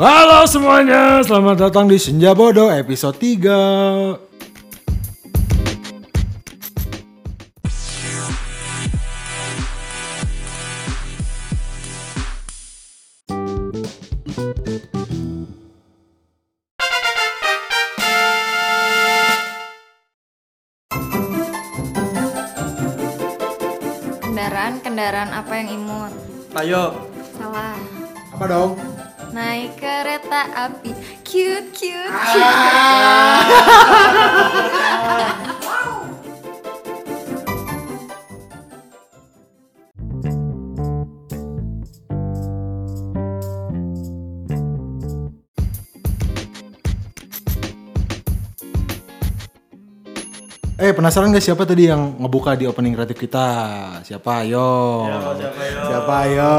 Halo semuanya, selamat datang di Senja Bodoh episode 3 api. Cute cute. Eh penasaran gak siapa tadi yang ngebuka di opening kreatif kita? Siapa? Ayo. siapa yo? Siapa? Ayo.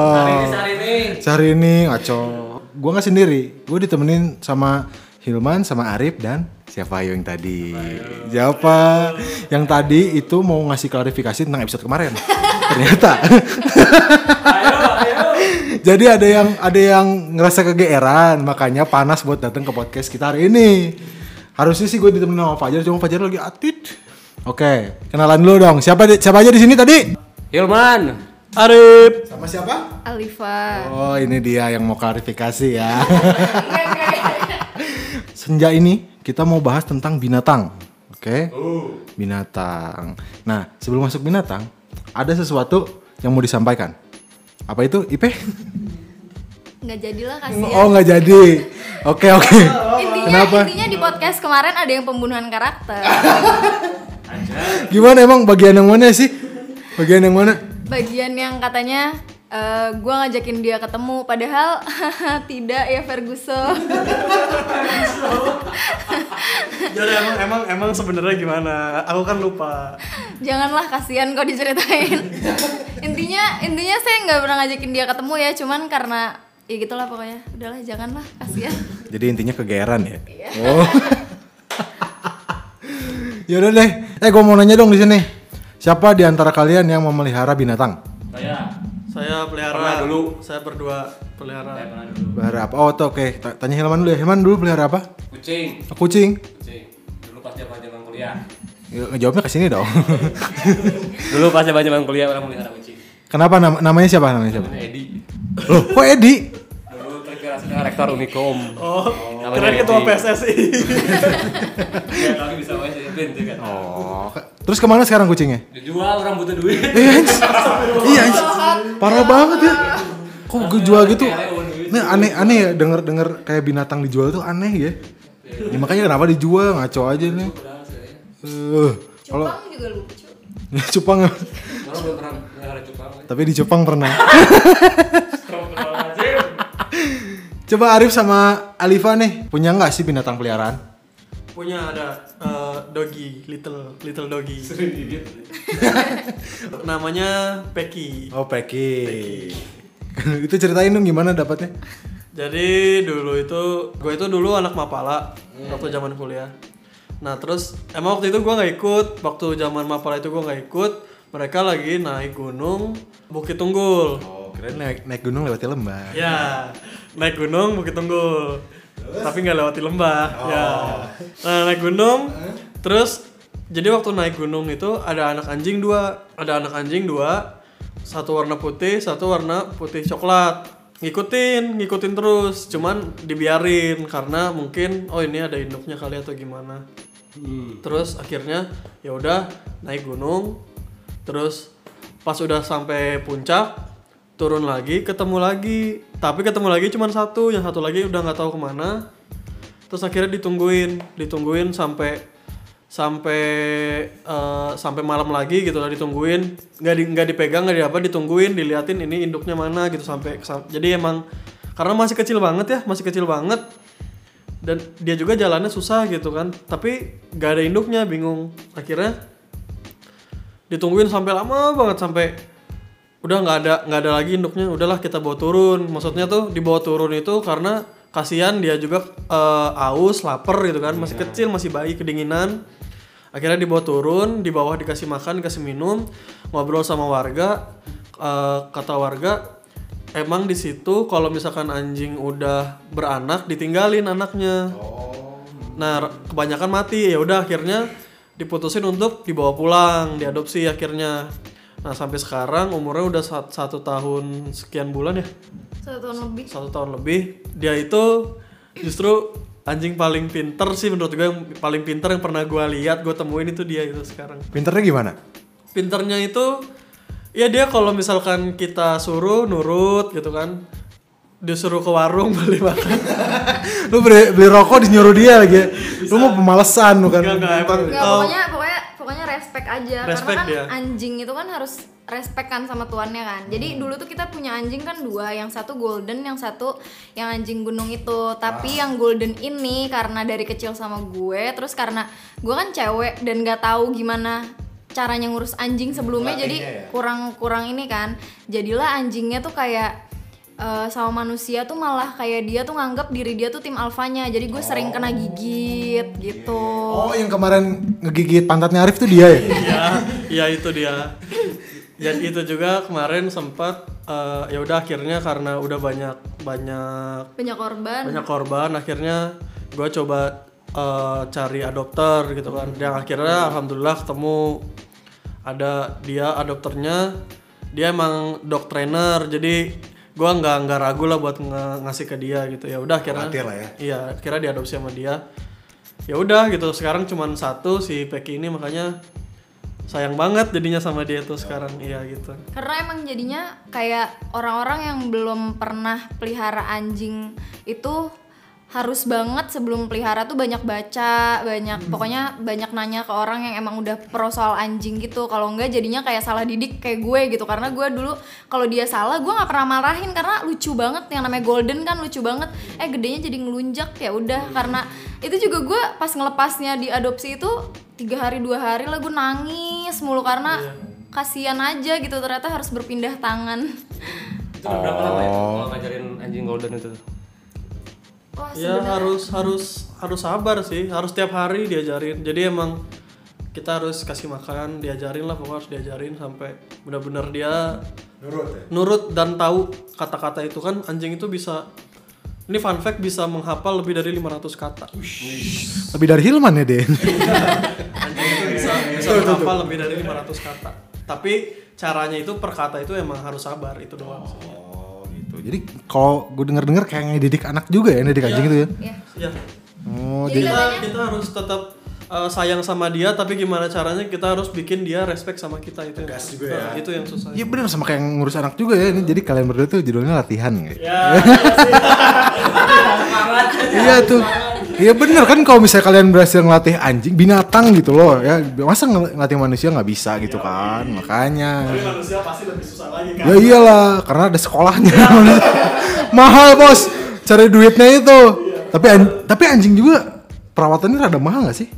Sehari ini ngaco. Gue nggak sendiri. Gue ditemenin sama Hilman, sama Arif dan siapa Ayo yang tadi? Siapa? Yang tadi itu mau ngasih klarifikasi tentang episode kemarin. Ternyata. Jadi ada yang ada yang ngerasa kegeeran, makanya panas buat datang ke podcast kita hari ini. Harusnya sih gue ditemenin sama Fajar, cuma Fajar lagi atit. Oke, kenalan dulu dong. Siapa siapa aja di sini tadi? Hilman, Arif. Sama siapa? Alifa. Oh, ini dia yang mau klarifikasi ya. Senja ini kita mau bahas tentang binatang. Oke? Binatang. Nah, sebelum masuk binatang, ada sesuatu yang mau disampaikan. Apa itu, Ipe? Nggak jadilah kasihan. Oh, nggak jadi. Oke, oke. intinya Kenapa? intinya di podcast kemarin ada yang pembunuhan karakter. Gimana emang bagian yang mana sih? Bagian yang mana? Bagian yang katanya eh gue ngajakin dia ketemu padahal tidak ya Ferguson. Jadi emang emang emang sebenarnya gimana? Aku kan lupa. Janganlah kasihan kok diceritain. intinya intinya saya nggak pernah ngajakin dia ketemu ya, cuman karena ya gitulah pokoknya. Udahlah janganlah kasihan. Jadi intinya kegeeran ya. Oh. Yaudah deh. Eh, gue mau nanya dong di sini. Siapa di antara kalian yang memelihara binatang? saya. Saya pelihara Pernah dulu. Saya berdua pelihara. Saya pernah dulu. Pelihara apa? Oh, oke. Ta- Tanya Hilman dulu ya. Hilman dulu pelihara apa? Kucing, Oh, Kucing. kucing. Dulu pas zaman zaman kuliah. Ya, ngejawabnya ke sini dong. Dulu pas zaman zaman kuliah orang melihara kucing. Kenapa nam- namanya siapa? Namanya siapa? Namanya Edi. Loh, kok Edi? Terinspirasi rektor Unikom. Oh, Namanya keren ketua. PSSI. Ya, kami bisa main jadi band juga. Oh, ke- terus ke mana sekarang kucingnya? Dijual orang butuh duit. Iya, iya, parah banget ya. Kok gue jual gitu? Nah, aneh aneh ya denger denger kayak binatang dijual tuh aneh ya. Ya, makanya kenapa dijual ngaco aja nih. Eh, kalau Cupang juga lucu. melihara cupang. tapi di Jepang pernah. Coba Arif sama Alifa nih punya nggak sih binatang peliharaan? Punya ada eh, doggy, little little doggy. Namanya Peki. Oh Peki. itu ceritain dong gimana dapatnya? Jadi dulu itu gue itu dulu anak mapala waktu zaman kuliah. Nah terus emang waktu itu gue nggak ikut waktu zaman mapala itu gue nggak ikut. Mereka lagi naik gunung Bukit Tunggul. Oh keren naik naik gunung lewati lembah. Ya naik gunung Bukit Tunggul. Tapi nggak lewati lembah. Ya. Nah naik gunung. Terus jadi waktu naik gunung itu ada anak anjing dua. Ada anak anjing dua. Satu warna putih, satu warna putih coklat. Ngikutin, ngikutin terus. Cuman dibiarin karena mungkin oh ini ada induknya kali atau gimana. Terus akhirnya ya udah naik gunung. Terus pas udah sampai puncak turun lagi ketemu lagi. Tapi ketemu lagi cuma satu yang satu lagi udah nggak tahu ke mana. Terus akhirnya ditungguin ditungguin sampai sampai eh, sampai malam lagi gitu lah ditungguin. Nggak di, nggak dipegang nggak di apa ditungguin diliatin ini induknya mana gitu sampai jadi emang karena masih kecil banget ya masih kecil banget. Dan dia juga jalannya susah gitu kan tapi nggak ada induknya bingung. Akhirnya ditungguin sampai lama banget sampai udah nggak ada nggak ada lagi induknya. Udahlah kita bawa turun. Maksudnya tuh dibawa turun itu karena kasihan dia juga eh, aus lapar gitu kan. Masih kecil masih bayi kedinginan. Akhirnya dibawa turun di bawah dikasih makan dikasih minum ngobrol sama warga. Eh, kata warga emang di situ kalau misalkan anjing udah beranak ditinggalin anaknya. Nah, r- kebanyakan mati. Ya udah akhirnya diputusin untuk dibawa pulang, diadopsi akhirnya. Nah, sampai sekarang umurnya udah sat- satu tahun sekian bulan ya, Satu tahun lebih. satu tahun lebih. Dia itu justru anjing paling pinter sih menurut gue yang paling pinter yang pernah gue lihat, gue temuin itu dia itu sekarang. Pinternya gimana? Pinternya itu ya dia kalau misalkan kita suruh nurut gitu kan disuruh ke warung beli makan Lu beli, beli rokok disuruh dia lagi. ya? Lu mau pemalesan lu kan. Enggak, enggak, emang- Enggak, Oh. pokoknya pokoknya pokoknya respect aja Respect karena kan dia. anjing itu kan harus respect kan sama tuannya kan. Jadi dulu tuh kita punya anjing kan dua, yang satu golden, yang satu yang anjing gunung itu. Tapi yang golden ini karena dari kecil sama gue, terus karena gue kan cewek dan nggak tahu gimana caranya ngurus anjing sebelumnya jadi kurang kurang ini kan. Jadilah anjingnya tuh kayak eh, sama manusia tuh malah kayak dia tuh nganggap diri dia tuh tim alfanya. Jadi gue sering kena gigit gitu. Oh, yang kemarin ngegigit pantatnya Arif tuh dia ya? Iya, iya itu dia. Dan itu juga kemarin sempat eh, ya udah akhirnya karena udah banyak banyak banyak korban banyak korban akhirnya gue coba eh, cari adopter gitu kan. Yang akhirnya alhamdulillah ketemu ada dia adopternya dia emang dog trainer jadi gua nggak nggak ragu lah buat nge- ngasih ke dia gitu. Ya udah akhirnya Khawatir lah ya. iya akhirnya diadopsi sama dia. Ya udah gitu sekarang cuman satu si Peki ini makanya sayang banget jadinya sama dia tuh sekarang. Iya gitu. Karena emang jadinya kayak orang-orang yang belum pernah pelihara anjing itu harus banget sebelum pelihara tuh banyak baca banyak pokoknya banyak nanya ke orang yang emang udah pro soal anjing gitu. Kalau enggak jadinya kayak salah didik kayak gue gitu. Karena gue dulu kalau dia salah gue nggak pernah marahin. Karena lucu banget yang namanya golden kan lucu banget. Eh gedenya jadi ngelunjak ya udah. Karena itu juga gue pas ngelepasnya di adopsi itu tiga hari dua hari lah gue nangis mulu. Karena kasihan aja gitu ternyata harus berpindah tangan. Itu udah berapa lama ya kalau ngajarin anjing golden itu? Wah ya harus harus harus sabar sih harus tiap hari diajarin jadi emang kita harus kasih makan diajarin lah pokoknya harus diajarin sampai benar-benar dia Nurut ya? nurut dan tahu kata-kata itu kan anjing itu bisa ini fun fact bisa menghafal lebih dari 500 kata Lebih dari Hilman ya, Den? anjing itu bisa bisa menghafal lebih dari 500 kata tapi caranya itu per kata itu emang harus sabar itu doang. Oh. Jadi kalau gue denger-denger kayak ngedidik anak juga ya, ngedidik anjing itu ya? ya ya Oh, Jadi jadi kita kita harus tetap uh, sayang sama dia tapi gimana caranya kita harus bikin dia respect sama kita itu yang, juga ya. Nah, itu yang susah Iya bener sama kayak ngurus anak juga ya ini. Jadi kalian berdua tuh judulnya latihan ya. ya Iya tuh. Iya bener. Kan kalau misalnya kalian berhasil ngelatih anjing binatang gitu loh ya. Masa ngel- ngelatih manusia nggak bisa gitu kan? makanya. Tapi manusia pasti lebih susah lagi kan? Ya iyalah karena ada sekolahnya. Mahal bos. Cari duitnya itu. Tapi an- tapi anjing juga perawatannya rada mahal nggak sih?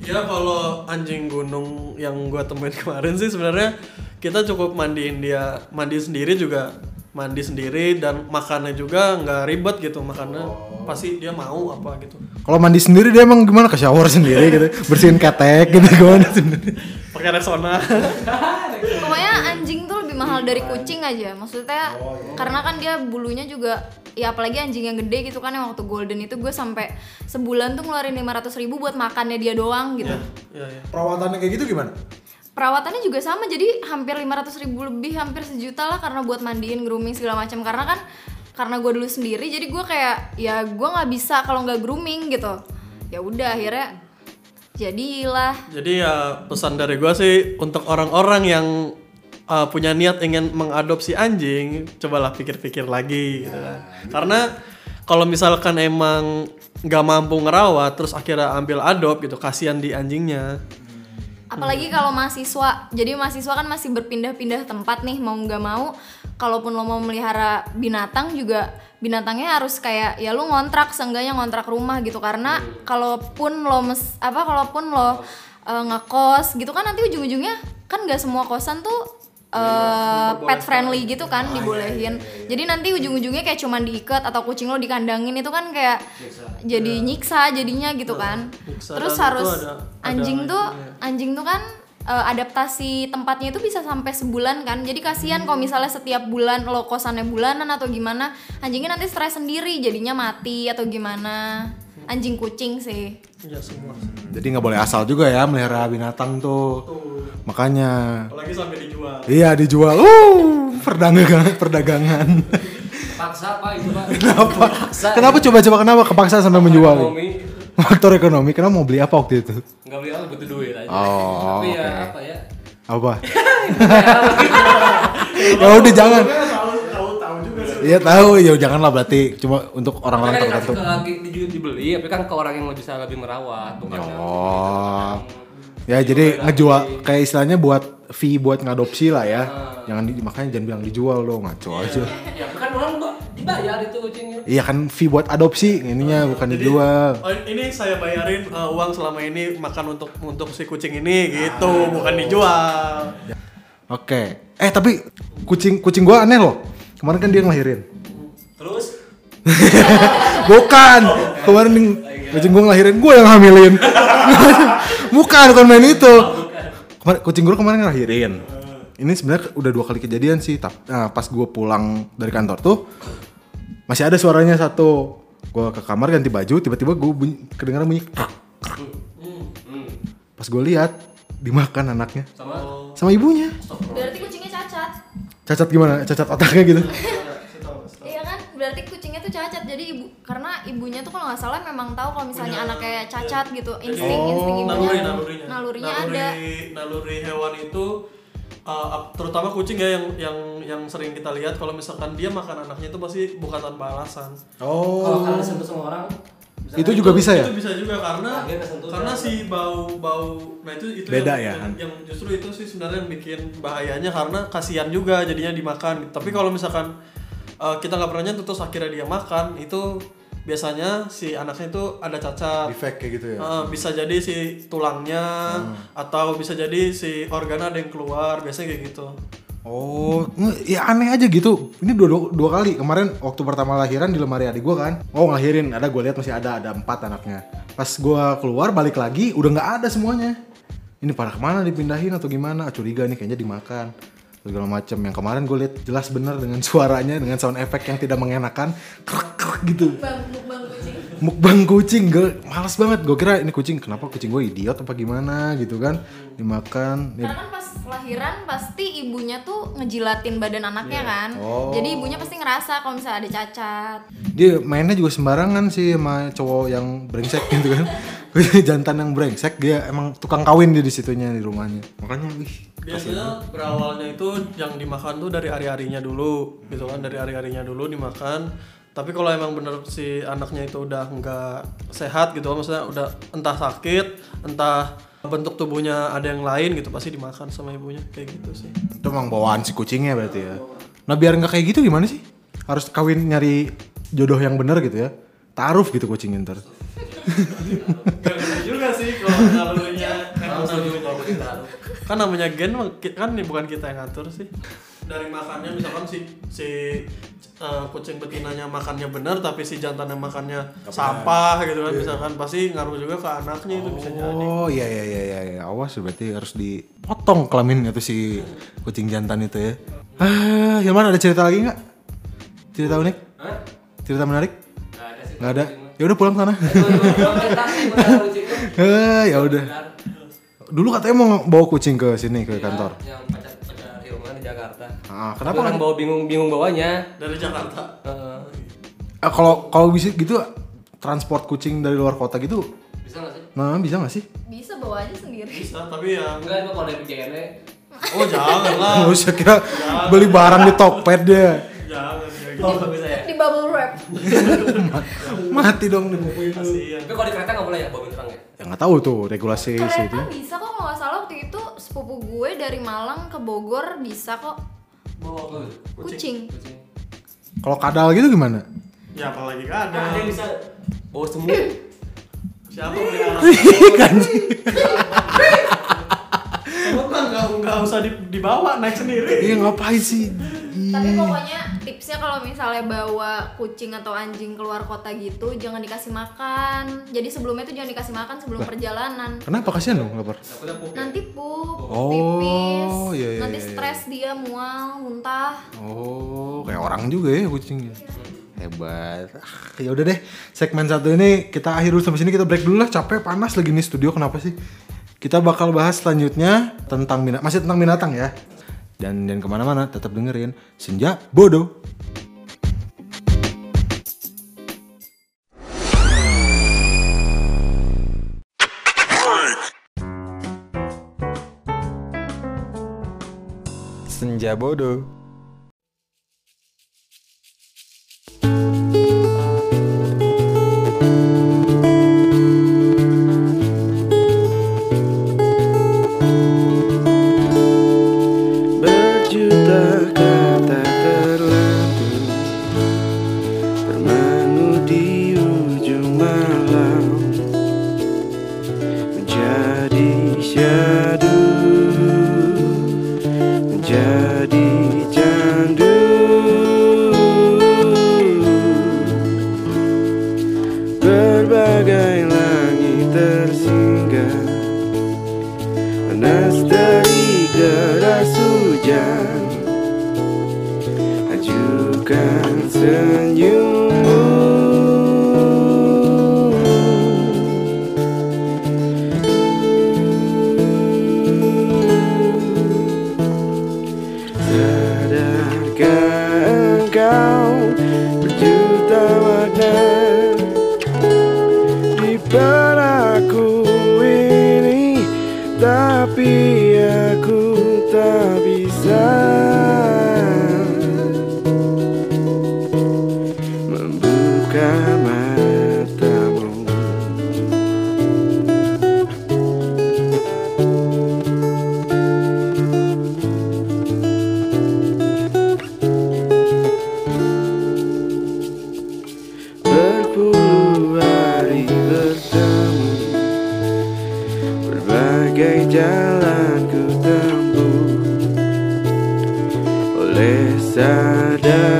Ya kalau anjing gunung yang gua temuin kemarin sih sebenarnya kita cukup mandiin dia mandi sendiri juga mandi sendiri dan makannya juga nggak ribet gitu makannya pasti dia mau apa gitu. Kalau mandi sendiri dia emang gimana? Ke shower sendiri gitu bersihin ketek gitu gimana sendiri? Pakai Rexona pokoknya anjing tuh lebih mahal dari kucing aja maksudnya karena kan dia bulunya juga ya apalagi anjing yang gede gitu kan yang waktu golden itu gue sampai sebulan tuh ngeluarin 500 ribu buat makannya dia doang gitu. Ya ya perawatannya kayak gitu gimana perawatannya juga sama jadi hampir 500 ribu lebih hampir sejuta lah karena buat mandiin grooming segala macam karena kan karena gue dulu sendiri jadi gue kayak ya gue nggak bisa kalau nggak grooming gitu ya udah akhirnya jadilah Jadi ya pesan dari gua sih untuk orang-orang yang uh, punya niat ingin mengadopsi anjing, cobalah pikir-pikir lagi gitu kan. Karena kalau misalkan emang nggak mampu ngerawat terus akhirnya ambil adop gitu, kasihan di anjingnya. Apalagi kalau mahasiswa. Jadi mahasiswa kan masih berpindah-pindah tempat nih mau nggak mau. Kalaupun lo mau melihara binatang juga binatangnya harus kayak ya lu ngontrak seenggaknya ngontrak rumah gitu. Karena kalaupun lo mes apa kalaupun lo eh, ngekos gitu kan nanti ujung-ujungnya kan nggak semua kosan tuh eh, pet friendly gitu kan dibolehin. jadi nanti ujung-ujungnya kayak cuman diikat atau kucing lo dikandangin itu kan kayak jadi nyiksa jadinya gitu kan. Nyiksa. Terus harus ada- ada anjing tuh ininya. anjing tuh kan eh, adaptasi tempatnya itu bisa sampai sebulan kan. Jadi kasihan kalau misalnya setiap bulan lo kosannya bulanan atau gimana anjingnya nanti stres sendiri jadinya mati atau gimana. Anjing kucing sih ya semua Jadi nggak boleh asal juga ya melihara binatang tuh. Makanya apalagi sampai dijual iya dijual. Uh, perdagangan perdagangan. Paksa pak itu pak. Kenapa? Paksa. Kenapa coba-coba kenapa kepaksa sampai menjual? Ekonomi. Faktor ekonomi. Kenapa mau beli apa waktu itu? Nggak beli apa butuh duit aja. Oh, Tapi ya oke. apa ya? Apa? ya udah jangan. tahu tahu tahu juga sih Iya tahu ya janganlah berarti cuma untuk orang-orang Kan tertentu. ke lagi di- dibeli, tapi kan ke orang yang bisa lebih merawat, bukan yang- Oh. Ya jadi ngejual kayak istilahnya buat fee buat ngadopsi lah ya. Jangan di, makanya jangan bilang dijual dong ngaco aja. Ya kan orang dibayar itu kucingnya. Iya kan fee buat adopsi ininya bukan dijual. Oh, ini saya bayarin uh, uang selama ini makan untuk untuk si kucing ini gitu, bukan dijual. Oke. Eh tapi kucing kucing gua aneh loh. Kemarin kan dia ngelahirin. Terus Bukan. Kemarin nih, kucing gua ngelahirin, gua yang hamilin. bukan, bukan main itu. Kemarin, kucing gua kemarin ngelahirin. Ini sebenarnya udah dua kali kejadian sih. Nah, pas gua pulang dari kantor tuh masih ada suaranya satu. Gua ke kamar ganti baju, tiba-tiba gua bunyi, kedengaran bunyi. krak, krak. Pas gua lihat dimakan anaknya sama sama ibunya. berarti Cacat gimana? Cacat otaknya gitu. Iya kan, berarti kucingnya tuh cacat. Jadi ibu karena ibunya tuh kalau nggak salah memang tahu kalau misalnya anaknya cacat gitu, insting insting ibunya, Naluri nalurinya. nalurinya naluri, ada. Naluri hewan itu uh, terutama kucing ya yang yang yang sering kita lihat kalau misalkan dia makan anaknya itu pasti bukan tanpa alasan. kalau kalian disentuh sama orang bisa Itu juga bisa ya? Itu bisa juga karena karena si bau bau nah itu itu Beda yang, ya, yang, yang justru itu sih sebenarnya yang bikin bahayanya karena kasihan juga jadinya dimakan. Tapi kalau misalkan uh, kita nggak pernah nyentuh terus akhirnya dia makan itu biasanya si anaknya itu ada cacat. Defect kayak gitu ya. Uh, bisa jadi si tulangnya atau bisa jadi si organ ada yang keluar biasanya kayak gitu. Oh, ya aneh aja gitu. Ini dua, dua, dua kali. Kemarin waktu pertama lahiran di lemari adik gua kan. Oh ngelahirin, ada gue lihat masih ada, ada empat anaknya. Pas gua keluar balik lagi, udah nggak ada semuanya. Ini pada ke mana dipindahin atau gimana? Ah, Curiga nih kayaknya dimakan. Segala macem. Yang kemarin gue lihat jelas bener dengan suaranya, dengan sound effect yang tidak mengenakan. Krek krek gitu. Bang, bang. Mukbang kucing, gue males banget. Gue kira ini kucing, kenapa kucing gue idiot apa gimana gitu kan? Dimakan. Ya, Karena kan pas lahiran pasti ibunya tuh ngejilatin badan anaknya kan. Oh. Jadi ibunya pasti ngerasa kalau misalnya ada cacat. dia mainnya juga sembarangan sih sama cowok yang brengsek gitu kan jantan yang brengsek dia emang tukang kawin dia di situnya di rumahnya makanya wih Biasanya berawalnya itu yang dimakan tuh dari hari-harinya dulu gitu kan dari hari-harinya dulu dimakan. Tapi kalau emang bener si anaknya itu udah nggak sehat gitu, maksudnya udah entah sakit, entah bentuk tubuhnya ada yang lain gitu pasti dimakan sama ibunya kayak gitu sih. itu emang bawaan si kucingnya berarti ya. Nah biar nggak kayak gitu gimana sih? Harus kawin nyari jodoh yang bener gitu ya? Taruh gitu kucing ntar. Gak juga sih kalau naluri kan namanya gen kan ini bukan kita yang ngatur sih dari makannya misalkan si si uh, kucing betinanya makannya benar tapi si jantannya makannya sampah gitu kan misalkan pasti ngaruh juga ke anaknya itu bisa jadi oh iya iya iya iya iya. awas berarti harus dipotong kelaminnya tuh si kucing jantan itu ya ah Hilman ada cerita lagi nggak cerita unik Hah? cerita menarik Nggak ada sih. nggak ada ya udah pulang sana. Eh, ya udah. Dulu katanya mau bawa kucing ke sini ke kantor. Yang Ah, kenapa orang kan? bawa bingung bingung bawanya. dari Jakarta Heeh. Eh, kalau kalau bisa gitu transport kucing dari luar kota gitu, bisa nggak sih? nah bisa nggak sih? Bisa bawa aja sendiri. bisa tapi ya Enggak, itu kalau dari PJN oh jangan lah Nggak usah kira beli barang di Tokped dia. jangan ya gitu Oh, ya. Di bubble wrap. Mati dong dibukuin. kasihan Tapi kalau di kereta nggak boleh ya bawa beneran ya? Ya nggak tahu tuh regulasi Kereta itu. bisa kok kalau nggak salah waktu itu sepupu gue dari Malang ke Bogor bisa kok Bawa apa? kucing. Kucing. Kalau kadal gitu gimana? ya apalagi Nah, kadang dia bisa bawa semut. siapa pelihara Kan semut mah nggak usah di- dibawa naik sendiri Iya ngapain sih? Tapi pokoknya tipsnya kalau misalnya bawa kucing atau anjing keluar kota gitu jangan dikasih makan. Jadi sebelumnya tuh jangan dikasih makan sebelum perjalanan. Kenapa kasihan dong lapar? Nanti pup, Oh, pipis, iya, iya, nanti iya, iya. stres dia mual, muntah. Oh, kayak orang juga ya kucing. Hebat. Ah, ya udah deh, segmen satu ini kita akhir dulu sampai sini kita break dulu lah. Capek, panas lagi nih studio. Kenapa sih? Kita bakal bahas selanjutnya tentang binatang, masih tentang binatang ya. Dan dan ke mana-mana, tetap dengerin Senja Bodoh. Senja Bodoh. Menjadi syadu berpuluh hari bertemu. Berbagai jalan ku tempuh. Oleh sadarku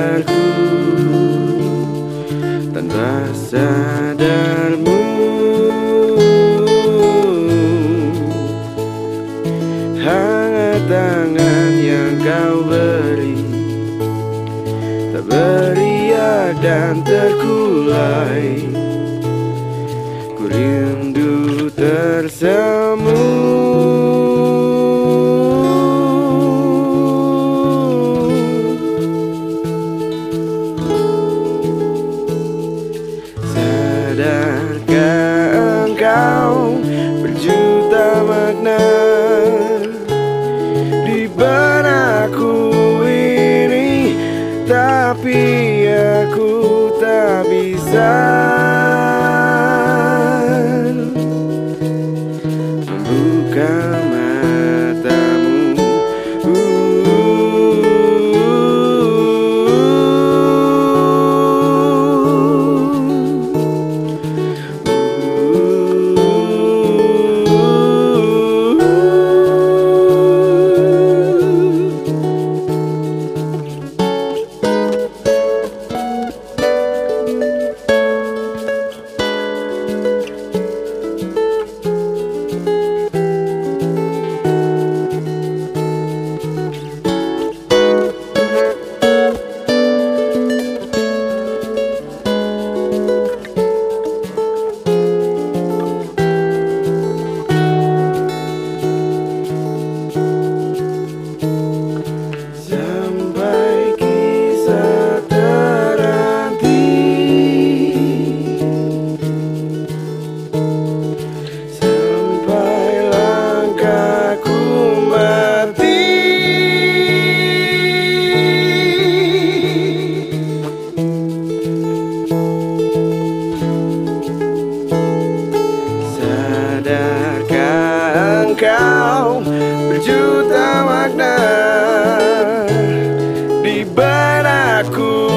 benakku ini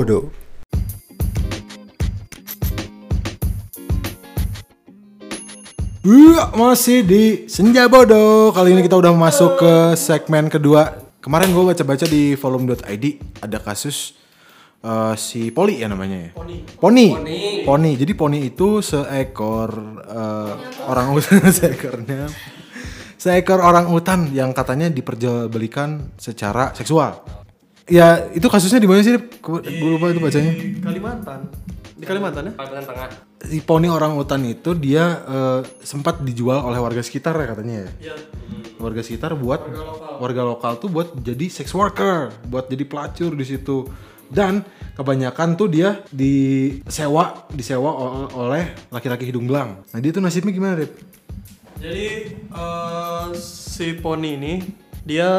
bodoh. Iya, masih di Senja Bodoh. Kali ini kita udah masuk ke segmen kedua. Kemarin gue baca-baca di volume.id ada kasus eh, si Poli ya namanya ya. Poni. Poni. Poni. Jadi Poni itu seekor eh, orang utan seekornya seekor orang utan yang katanya diperjualbelikan secara seksual. Ya itu kasusnya di mana sih? Gue lupa itu bacanya. Di Kalimantan. Di Kalimantan ya? Kalimantan Tengah. Si poni orang utan itu dia eh, sempat dijual oleh warga sekitar ya katanya ya. Iya. Warga sekitar buat warga lokal. tuh buat jadi sex worker, buat jadi pelacur di situ. Dan kebanyakan tuh dia disewa, disewa ol- oleh laki-laki hidung belang. Nah, dia tuh nasibnya gimana, Rip? Jadi eh, si Poni ini dia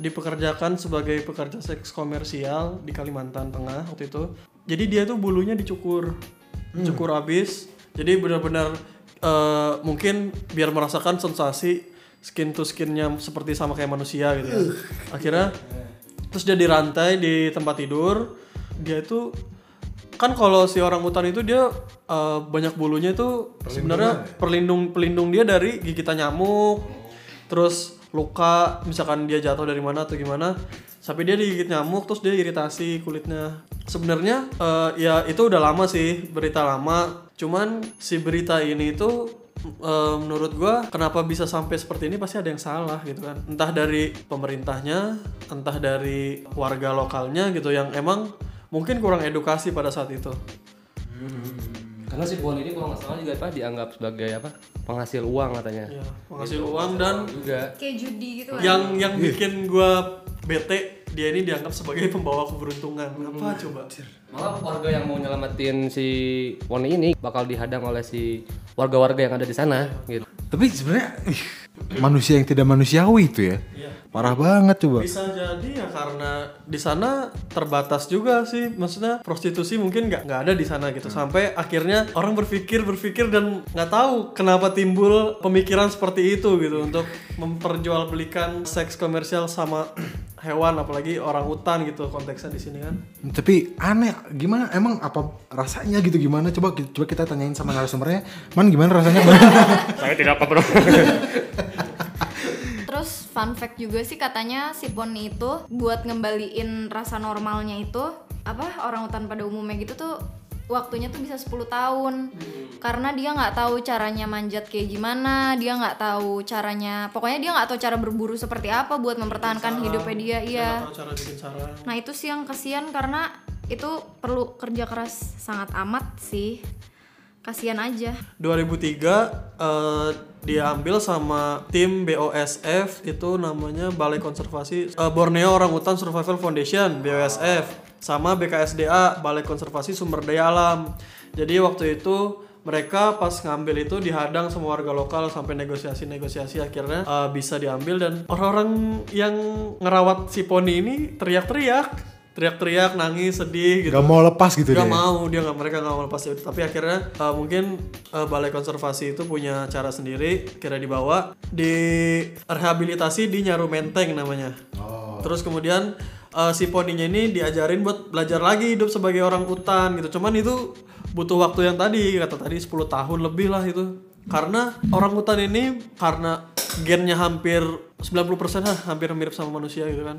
dipekerjakan sebagai pekerja seks komersial di Kalimantan Tengah waktu itu. Jadi dia tuh bulunya dicukur, dicukur habis. Jadi benar-benar eh, mungkin biar merasakan sensasi skin to skinnya seperti sama kayak manusia gitu ya. Akhirnya terus dia dirantai di tempat tidur. Dia itu kan kalau si orang hutan itu dia eh, banyak bulunya itu sebenarnya perlindung pelindung dia dari gigitan nyamuk terus luka misalkan dia jatuh dari mana atau gimana sampai dia digigit nyamuk terus dia iritasi kulitnya. Sebenarnya eh, ya itu udah lama sih berita lama. Cuman si berita ini itu eh, menurut gua kenapa bisa sampai seperti ini pasti ada yang salah gitu kan. Entah dari pemerintahnya entah dari warga lokalnya gitu yang emang mungkin kurang edukasi pada saat itu Karena si Puan ini kalau nggak salah juga apa dianggap sebagai apa penghasil uang katanya. ya penghasil uang dan Juga. Kayak judi gitu kan. yang yang bikin gua bete dia ini dianggap sebagai pembawa keberuntungan apa coba Malah warga yang mau nyelamatin si Poni ini bakal dihadang oleh si warga-warga yang ada di sana gitu. Tapi sebenarnya ih, manusia yang tidak manusiawi itu ya. Parah banget coba. bisa jadi ya karena di sana terbatas juga sih maksudnya prostitusi mungkin nggak nggak ada di sana gitu sampai akhirnya orang berpikir berpikir dan nggak tahu kenapa timbul pemikiran seperti itu gitu untuk memperjualbelikan seks komersial sama hewan apalagi orang hutan gitu konteksnya di sini kan Tapi aneh, gimana? Emang apa rasanya gitu gimana? Coba coba kita tanyain sama narasumbernya. Man gimana rasanya? Saya tidak apa bro. Fun fact juga sih katanya si poni itu buat ngembaliin rasa normalnya itu apa orang hutan pada umumnya gitu tuh waktunya tuh bisa 10 tahun. Karena dia nggak tahu caranya manjat kayak gimana dia nggak tahu caranya pokoknya dia nggak tahu cara berburu seperti apa buat mempertahankan hidupnya dia iya. cara bikin sarang nah itu sih yang kasihan karena itu perlu kerja keras sangat amat sih kasihan aja. 2003 eh, diambil sama tim BOSF itu namanya Balai Konservasi eh, Borneo Orangutan Survival Foundation BOSF sama BKSDA Balai Konservasi Sumber Daya Alam. Jadi waktu itu mereka pas ngambil itu dihadang sama warga lokal sampai negosiasi-negosiasi akhirnya eh, bisa diambil. Dan orang-orang yang ngerawat si poni ini teriak-teriak teriak-teriak nangis sedih gitu. Gak mau lepas gitu Gak dia. mau dia nggak mereka nggak mau lepas itu. Tapi akhirnya uh, mungkin uh, balai konservasi itu punya cara sendiri kira dibawa di rehabilitasi di Nyaru Menteng namanya. Terus kemudian uh, si poninya ini diajarin buat belajar lagi hidup sebagai orang hutan gitu. Cuman itu butuh waktu yang tadi kata tadi 10 tahun lebih lah itu karena orang hutan ini karena gennya hampir 90% lah hampir mirip sama manusia gitu kan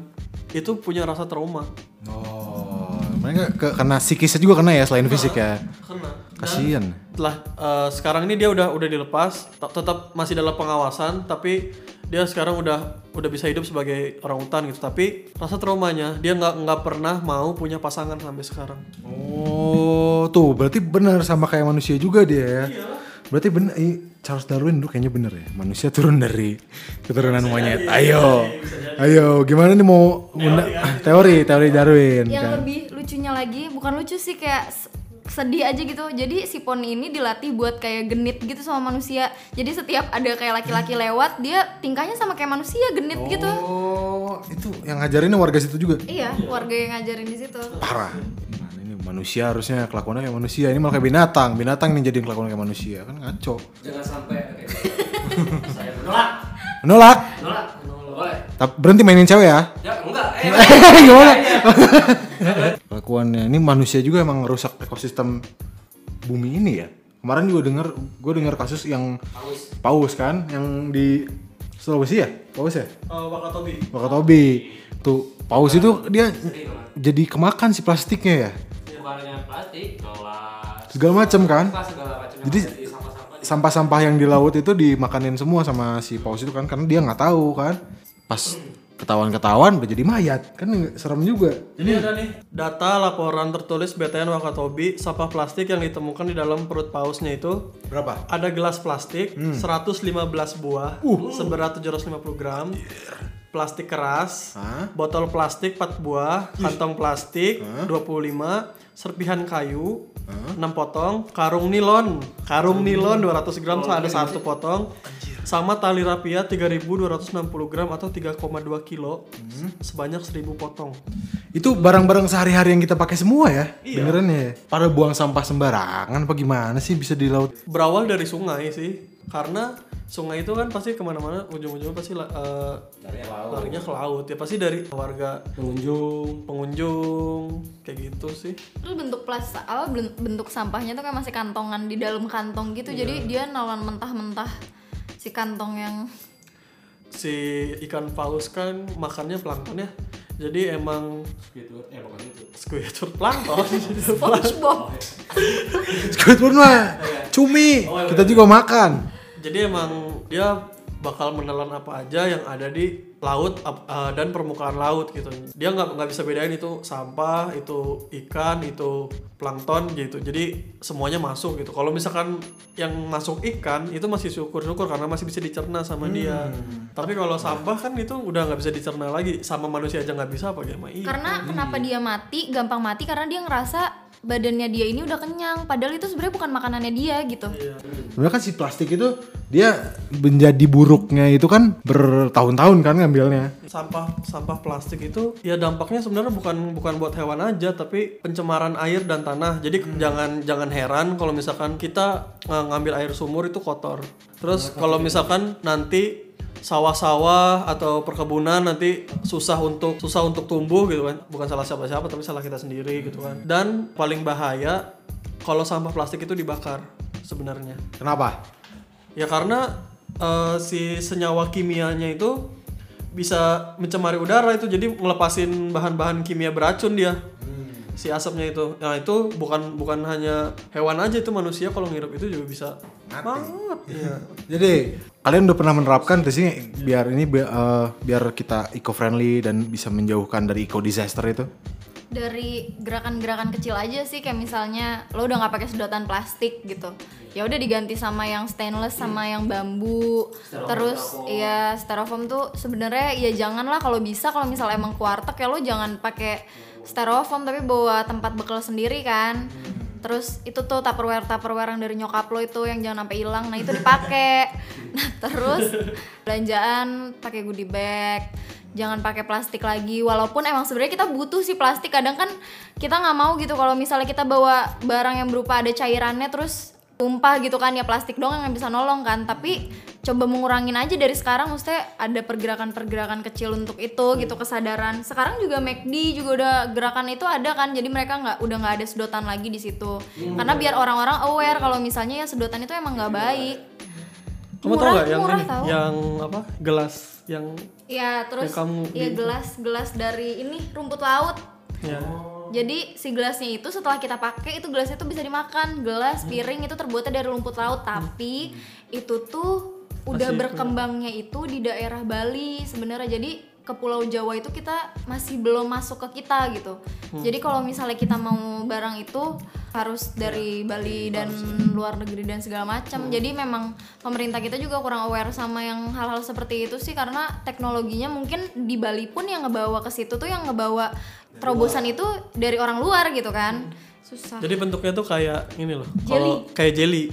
itu punya rasa trauma Oh, mereka ke, kena psikisnya juga kena ya selain fisik ya. kena Kasian. setelah eh, sekarang ini dia udah udah dilepas tetap masih dalam pengawasan tapi dia sekarang udah udah bisa hidup sebagai orang hutan gitu tapi rasa traumanya dia nggak nggak pernah mau punya pasangan sampai sekarang Oh, tuh berarti benar sama kayak manusia juga dia ya. Berarti benar, ih, Charles Darwin dulu kayaknya bener ya. Manusia turun dari keturunan monyet. Ayo, ayo, gimana nih mau ngunda- teori, teori Darwin yang kan? lebih lucunya lagi bukan lucu sih kayak sedih aja gitu jadi si poni ini dilatih buat kayak genit gitu sama manusia jadi setiap ada kayak laki-laki lewat dia tingkahnya sama kayak manusia genit gitu Oh, itu yang ngajarinnya warga situ juga. iya warga yang ngajarin di situ Parah. Manusia harusnya kelakuannya kayak manusia. Ini malah kayak binatang. Binatang nih jadi kelakuan kayak manusia kan ngaco. Jangan sampai gitu. Saya menolak. Menolak. Menolak. Boleh. Tapi berhenti mainin cewek ya. Ya enggak. Eh, Gimana? kelakuannya. Ini manusia juga emang ngerusak ekosistem bumi ini ya. Kemarin juga denger, gue denger kasus yang paus, kan, yang di Sulawesi ya, paus ya, Oh, Wakatobi. Wakatobi. Tuh paus itu dia jadi kemakan si plastiknya ya, bukannya plastik gelas segala macem kan. segala macam Jadi sampah-sampah yang di laut itu dimakanin semua sama si paus itu kan, karena dia nggak tahu kan. Pas ketahuan-ketahuan udah jadi mayat, kan serem juga. Jadi ada nih data laporan tertulis BTN Wakatobi sampah plastik yang ditemukan di dalam perut pausnya itu Berapa? ada gelas plastik 115 buah seberat 750 gram plastik keras Hah? botol plastik 4 buah kantong plastik 25 serpihan kayu 6 potong karung nilon. Karung nilon 200 gram ada satu potong. Sama tali rapia 3260 gram atau 3,2 kilo. Sebanyak 1000 potong. Itu barang-barang sehari-hari yang kita pakai semua ya, beneran ya. Pada buang sampah sembarangan apa gimana sih bisa di laut? berawal dari sungai sih karena sungai itu kan pasti ke mana-mana ujung-ujungnya pasti eh, larinya ke laut. ya pasti dari warga pengunjung pengunjung kayak gitu sih. Terus bentuk plastik apa ben- bentuk sampahnya tuh kayak masih kantongan di dalam kantong gitu. Jadi dia nalan mentah-mentah si kantong yang si ikan paus kan makannya plankton ya. Jadi emang Squidward plankton. SpongeBob. Squidward mah cumi, kita juga makan. Jadi emang dia bakal menelan apa aja yang ada di laut eh, dan permukaan laut gitu. Dia nggak nggak bisa bedain itu sampah itu ikan itu plankton gitu. Jadi semuanya masuk gitu. Kalau misalkan yang masuk ikan itu masih syukur-syukur karena masih bisa dicerna sama dia. Tapi kalau sampah kan itu udah nggak bisa dicerna lagi. Sama manusia aja nggak bisa apa gimana? Iya. Karena kenapa dia mati, gampang mati karena dia ngerasa badannya dia ini udah kenyang. Padahal itu sebenarnya bukan makanannya dia gitu. Sebenarnya kan si plastik itu dia menjadi buruknya itu kan bertahun-tahun kan ngambilnya. sampah sampah plastik itu ya dampaknya sebenarnya bukan bukan buat hewan aja tapi pencemaran air dan tanah jadi jangan jangan heran kalau misalkan kita eh, ngambil air sumur itu kotor terus kalau misalkan nanti sawah-sawah atau perkebunan nanti susah untuk susah untuk tumbuh gitu kan bukan salah siapa-siapa tapi salah kita sendiri gitu kan dan paling bahaya kalau sampah plastik itu dibakar sebenarnya Kenapa? Ya karena eh, si senyawa kimianya itu bisa mencemari udara itu jadi ngelepasin bahan-bahan kimia beracun dia. Si asapnya itu. Nah, itu bukan bukan hanya hewan aja itu manusia kalau ngirup itu juga bisa mati. Iya. Jadi kalian udah pernah menerapkan di sini biar ini bi- eh, biar kita eco friendly dan bisa menjauhkan dari eco disaster itu? dari gerakan-gerakan kecil aja sih kayak misalnya lo udah nggak pakai sedotan plastik gitu ya udah diganti sama yang stainless sama yang bambu terus ya styrofoam tuh sebenarnya ya janganlah kalau bisa kalau misal emang kuartek ya lo jangan pakai styrofoam tapi bawa tempat bekal sendiri kan. Terus itu tuh tupperware tupperware yang dari nyokap lo itu yang jangan sampai hilang. Nah itu dipakai. Nah terus belanjaan pakai goodie bag. Jangan pakai plastik lagi. Walaupun emang sebenarnya kita butuh sih plastik. Kadang kan kita nggak mau gitu kalau misalnya kita bawa barang yang berupa ada cairannya terus tumpah gitu kan ya plastik doang yang bisa nolong kan tapi coba mengurangin aja dari sekarang maksudnya ada pergerakan-pergerakan kecil untuk itu gitu kesadaran sekarang juga McD juga udah gerakan itu ada kan jadi mereka nggak udah nggak ada sedotan lagi di situ karena biar orang-orang aware kalau misalnya ya sedotan itu emang nggak baik Kamu tau Murah- gak yang murah ini? tau. Yang apa? Gelas yang Ya terus Yang kamu ya gelas gelas dari ini rumput laut. ya. Jadi si gelasnya itu setelah kita pakai itu gelasnya tuh bisa dimakan. Gelas, piring itu terbuatnya dari rumput laut, tapi itu tuh udah berkembangnya itu di daerah Bali sebenarnya. Jadi ke Pulau Jawa itu kita masih belum masuk ke kita gitu. Jadi kalau misalnya kita mau barang itu harus dari Bali dan luar negeri dan segala macam. Jadi memang pemerintah kita juga kurang aware sama yang hal-hal seperti itu sih karena teknologinya mungkin di Bali pun yang ngebawa ke situ tuh yang ngebawa terobosan itu dari orang luar gitu kan. Susah. Jadi bentuknya tuh kayak ini loh. Jelly. Kalau kayak jelly.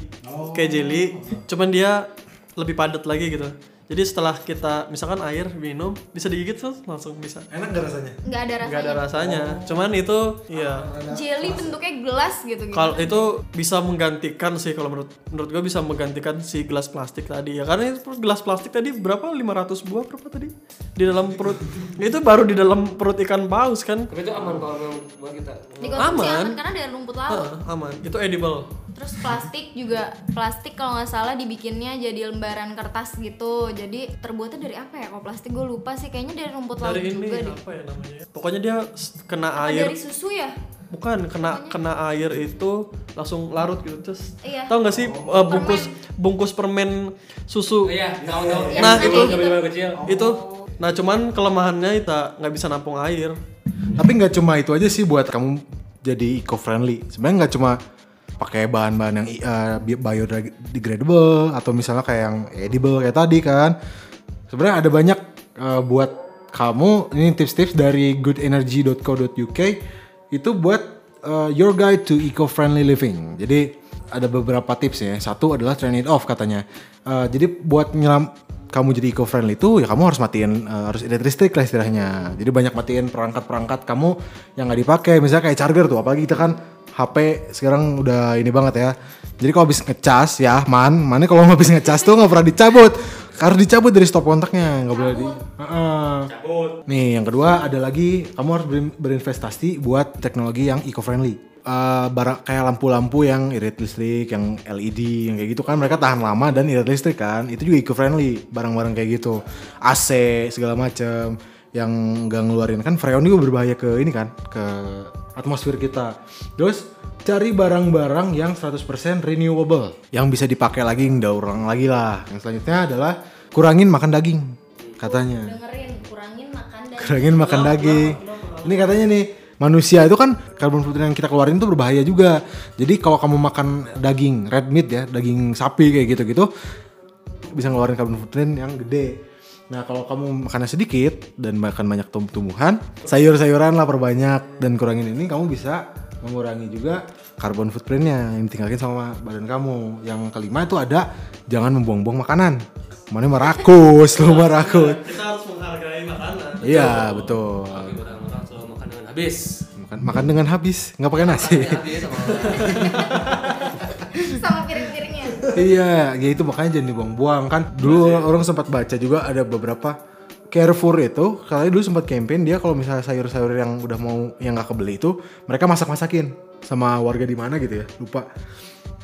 Kayak jelly, cuman dia lebih padat lagi gitu. Jadi setelah kita misalkan air minum bisa digigit tuh langsung bisa. Enak gak rasanya? nggak ada rasanya Nggak ada rasanya. Cuman itu ya jelly bentuknya gelas gitu gitu kalau itu bisa menggantikan sih kalau menurut menurut gue bisa menggantikan si gelas plastik tadi. Ya karena itu gelas plastik tadi berapa? 500 buah berapa tadi? Di dalam perut. Itu baru di dalam perut ikan paus kan? Tapi itu aman kalau buat kita. dikonsumsi Aman. aman karena dari rumput laut. Heeh, aman. Itu edible terus plastik juga plastik kalau nggak salah dibikinnya jadi lembaran kertas gitu. Jadi terbuatnya dari apa ya? Kalau plastik gue lupa sih. Kayaknya dari rumput laut dari ini juga deh. apa ya namanya? Pokoknya dia kena Apa air. dari susu ya? Bukan kena kena air itu langsung larut gitu. Terus Iya. tau nggak sih uh, bungkus bungkus permen susu? Iya, tahu tahu. Yang Nah, ada itu- kecil. itu. Nah cuman kelemahannya kita nggak bisa nampung air. Tapi nggak cuma itu aja sih buat kamu jadi eco friendly. Sebenarnya nggak cuma pakai bahan-bahan yang uh, bi- biodegradable atau misalnya kayak yang edible kayak tadi kan. Sebenarnya ada banyak uh, buat kamu ini tips-tips dari goodenergy.co.uk itu buat uh, your guide to eco friendly living. Jadi ada beberapa tips ya. Satu adalah turn it off katanya. Uh, jadi buat nyelam kamu jadi eco friendly itu ya kamu harus matiin uh, harus edit listrik lah istilahnya. Jadi banyak matiin perangkat-perangkat kamu yang nggak dipakai. Misalnya kayak charger tuh, apalagi kita kan HP sekarang udah ini banget ya. Jadi kalau habis ngecas ya, man, mana kalau habis ngecas tuh nggak pernah dicabut. Harus dicabut dari stop kontaknya, nggak boleh di. Heeh. Nih yang kedua ada lagi kamu harus berin- berinvestasi buat teknologi yang eco friendly. barang kayak lampu-lampu yang irit listrik, yang LED, yang kayak gitu kan mereka tahan lama dan irit listrik kan. Itu juga eco friendly barang-barang kayak gitu. AC segala macem yang nggak ngeluarin kan freon juga berbahaya ke ini kan ke atmosfer kita. Terus cari barang-barang yang 100% renewable yang bisa dipakai lagi nggak ulang lagi lah. Yang selanjutnya adalah kurangin makan daging katanya dengerin kurangin makan dan kurangin makan daging. Ini katanya nih manusia itu kan karbon footprint yang kita keluarin itu berbahaya juga. Jadi kalau kamu makan daging red meat ya, daging sapi kayak gitu-gitu bisa ngeluarin karbon footprint yang gede. Nah kalau kamu makannya sedikit dan makan banyak tumbuh-tumbuhan, sayur-sayuran lah perbanyak dan kurangin ini kamu bisa mengurangi juga karbon footprintnya yang ditinggalin sama badan kamu. Yang kelima itu ada jangan membuang-buang makanan. Mana merakus, lu merakus. kita harus menghargai makanan Iya betul. Selalu makan dengan habis. Makan, makan dengan habis, nggak pakai nasi. Habis sama iya, ya itu makanya jangan dibuang-buang kan. Dulu orang sempat baca juga ada beberapa Carrefour itu, kali dulu sempat campaign dia kalau misalnya sayur-sayur yang udah mau yang nggak kebeli itu, mereka masak-masakin sama warga di mana gitu ya, lupa.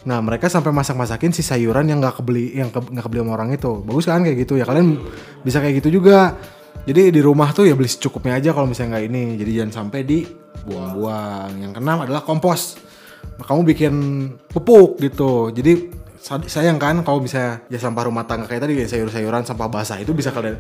Nah mereka sampai masak-masakin si sayuran yang nggak kebeli, yang ke- nggak kebeli sama orang itu, bagus kan kayak gitu ya. Kalian bisa kayak gitu juga. Jadi di rumah tuh ya beli secukupnya aja kalau misalnya nggak ini. Jadi jangan sampai dibuang-buang. Yang keenam adalah kompos. Kamu bikin pupuk gitu. Jadi sayang kan kalau misalnya ya sampah rumah tangga kayak tadi sayur-sayuran sampah basah itu bisa kalian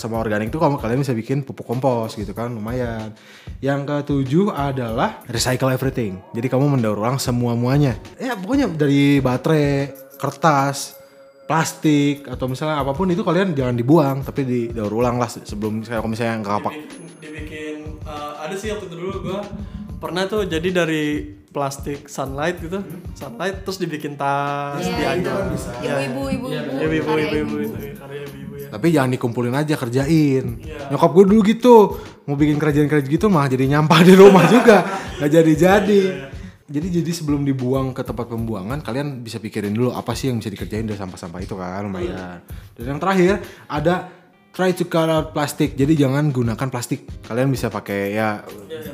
sama organik itu kamu kalian bisa bikin pupuk kompos gitu kan lumayan. Yang ketujuh adalah recycle everything. Jadi kamu mendaur ulang semua muanya. Ya pokoknya dari baterai, kertas, plastik atau misalnya apa pun itu kalian jangan dibuang tapi didaur ulang lah se- sebelum misalnya kalau misalnya nggak apa dibikin, dibikin uh, ada sih waktu itu dulu gua pernah tuh jadi dari plastik sunlight gitu sunlight terus dibikin tas Iya, diajar ibu-ibu ibu-ibu ibu-ibu. ibu-ibu itu ya, karya ibu-ibu ya. Tapi jangan dikumpulin aja kerjain. Nyokap gue dulu gitu mau bikin kerjaan-kerjaan gitu mah jadi nyampah di rumah juga. Nggak jadi-jadi. Jadi jadi sebelum dibuang ke tempat pembuangan kalian bisa pikirin dulu apa sih yang bisa dikerjain dari sampah-sampah itu kan lumayan. Dan yang terakhir ada try to cut out plastik jadi jangan gunakan plastik. Kalian bisa pakai ya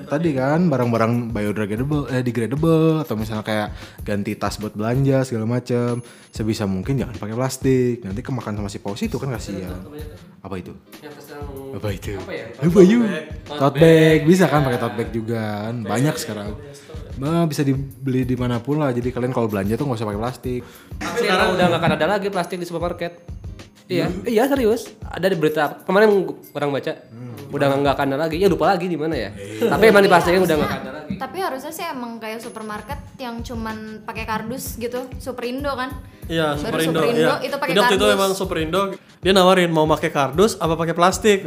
tadi kan barang-barang biodegradable eh degradable atau misalnya kayak ganti tas buat belanja segala macem. Sebisa mungkin jangan pakai plastik. Nanti kemakan sama si paus itu kan kasihan. Apa itu? Apa itu? Apa ya? apa yuk tote bag. Bisa kan pakai tote bag juga kan? Banyak sekarang. Nah, bisa dibeli di mana pun lah. Jadi kalian kalau belanja tuh nggak usah pakai plastik. Sekarang udah nggak akan ada lagi plastik di supermarket. Iya, iya serius. Ada di berita kemarin orang baca. Udah nggak akan ada lagi. Ya lupa lagi di mana ya. Tapi emang dipastikan udah nggak akan ada lagi. tapi harusnya sih emang kayak supermarket yang cuman pakai kardus gitu Superindo kan Iya, Superindo. Superindo, Iya. itu pakai waktu itu kardus. emang Superindo dia nawarin mau pakai kardus apa pakai plastik.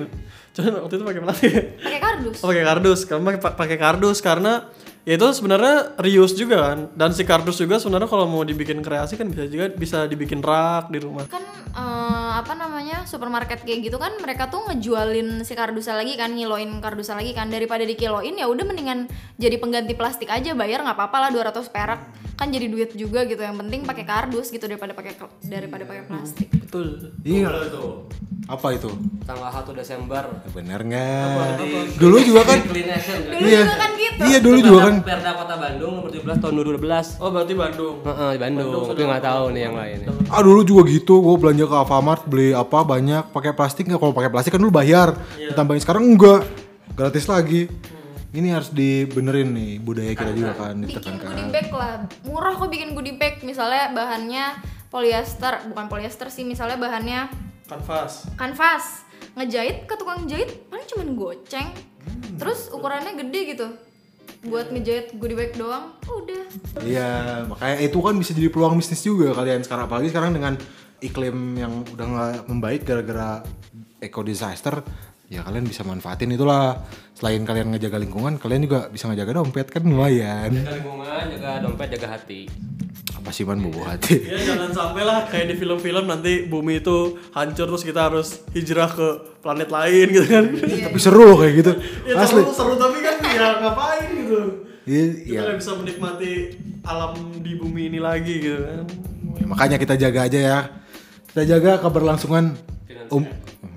Cuman waktu itu pakai plastik. pakai kardus Oh, pakai kardus. Kamu pakai pakai kardus karena ya itu sebenarnya reuse juga kan. Dan si kardus juga sebenarnya kalau mau dibikin kreasi kan bisa juga bisa dibikin rak di rumah. kan eh, apa namanya supermarket kayak gitu kan mereka tuh ngejualin si kardusnya lagi kan ngiloin kardusnya lagi kan daripada dikiloin ya udah mendingan jadi pengganti plastik aja bayar nggak apa-apa lah 200 perak kan jadi duit juga gitu yang penting pakai kardus gitu daripada pakai daripada pakai plastik Betul. Iya. Apa itu? Tanggal 1 Desember. Bener nggak? Dulu juga kan? Dulu Iya. juga kan gitu Iya dulu juga kan. Perda Kota Bandung nomor 17 tahun 2012. Oh berarti Bandung. Heeh, di Bandung. Tapi nggak tahu nih yang lain. Ah dulu juga gitu, gue belanja ke Alfamart beli apa banyak pakai plastik nggak? Kalau pakai plastik kan dulu bayar, ditambahin sekarang enggak, gratis lagi. Ini harus dibenerin nih budaya kita juga kan bikin goodie ditekankan. bag lah. Murah kok bikin goodie bag. Misalnya bahannya polyester bukan polyester sih misalnya bahannya Kanvas. kanvas. Ngejahit ke tukang jahit paling cuman goceng. Terus ukurannya gede gitu. Buat ngejahit goodie bag doang udah. Iya, makanya itu kan bisa jadi peluang bisnis juga kalian sekarang. Apalagi sekarang dengan iklim yang udah nggak membaik gara-gara eco disaster ya kalian bisa manfaatin itulah selain kalian ngejaga lingkungan kalian juga bisa ngejaga dompet kan lumayan Jaga lingkungan, jaga dompet, jaga hati. apa sih man bobo hati Ya jangan sampai lah kayak di film-film nanti bumi itu hancur terus kita harus hijrah ke planet lain gitu kan. tapi seru loh kayak gitu ya asli seru, seru tapi kan ya ngapain gitu. Iya, Kita iya. nggak bisa menikmati alam di bumi ini lagi gitu kan. Ya, makanya kita jaga aja ya kita jaga keberlangsungan um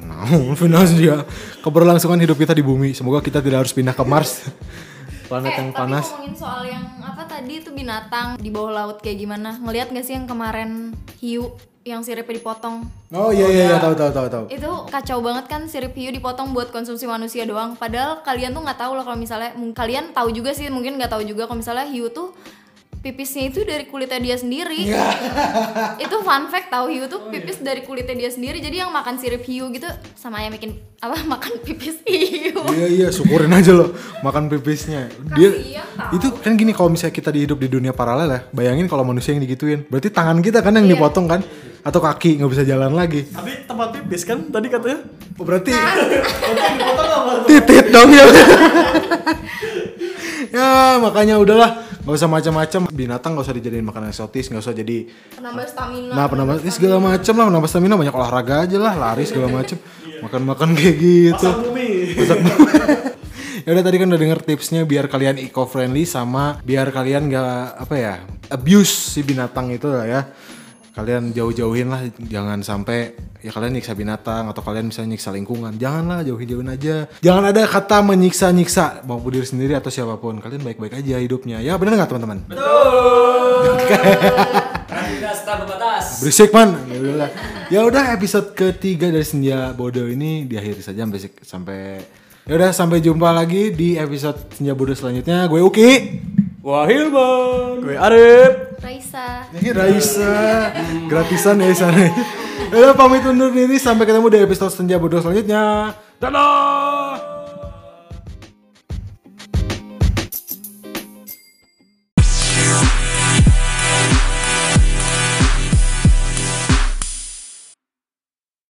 nah, finansial. Keberlangsungan hidup kita di bumi. Semoga kita tidak harus pindah ke Mars. Planet eh yang tapi panas. ngomongin soal yang apa tadi itu binatang di bawah laut kayak gimana? Ngelihat gak sih yang kemarin hiu yang siripnya dipotong? Oh iya iya iya. Tahu tahu tahu tahu. Itu kacau banget kan sirip hiu dipotong buat konsumsi manusia doang. Padahal kalian tuh nggak tahu loh kalau misalnya kalian tahu juga sih mungkin nggak tahu juga kalau misalnya hiu tuh pipisnya itu dari kulitnya dia sendiri itu fun fact tahu hiu tuh pipis dari kulitnya dia sendiri jadi yang makan sirip hiu gitu sama yang bikin apa makan pipis hiu Iya iya syukurin aja loh makan pipisnya. Dia Kasian itu kan gini kalau misalnya kita di hidup di dunia paralel ya, bayangin kalau manusia yang digituin. Berarti tangan kita kan yang dipotong kan atau kaki nggak bisa jalan lagi. Tapi tempat pipis kan tadi katanya. Oh, berarti Oke, dipotong apa? titit dong ya. ya makanya udahlah nggak usah macam-macam. Binatang nggak usah dijadiin makanan eksotis nggak usah jadi penambah stamina. Nah penambah ini segala macam lah penambah stamina banyak olahraga aja lah lari segala macam makan-makan kayak gitu. Pasar bumi. ya udah tadi kan udah denger tipsnya biar kalian eco friendly sama biar kalian nggak apa ya abuse si binatang itu lah ya kalian jauh-jauhin lah jangan sampai ya kalian nyiksa binatang atau kalian bisa nyiksa lingkungan. Janganlah jauhin-jauhin aja. Jangan ada kata menyiksa-nyiksa mau diri sendiri atau siapa pun. Kalian baik-baik aja hidupnya. Ya benar nggak teman-teman? Tidak tanpa batas. berisik man. Ya udah ya udah episode ketiga dari senja bodoh ini diakhiri saja. Sampai sampai ya udah sampai jumpa lagi di episode senja bodoh selanjutnya. Gue Uki Wahil bang. Gue Arif. Raisa. Ini Raisa. Gratisan ya sana ya udah pamit undur diri. Sampai ketemu di episode senja bodoh selanjutnya. Dadah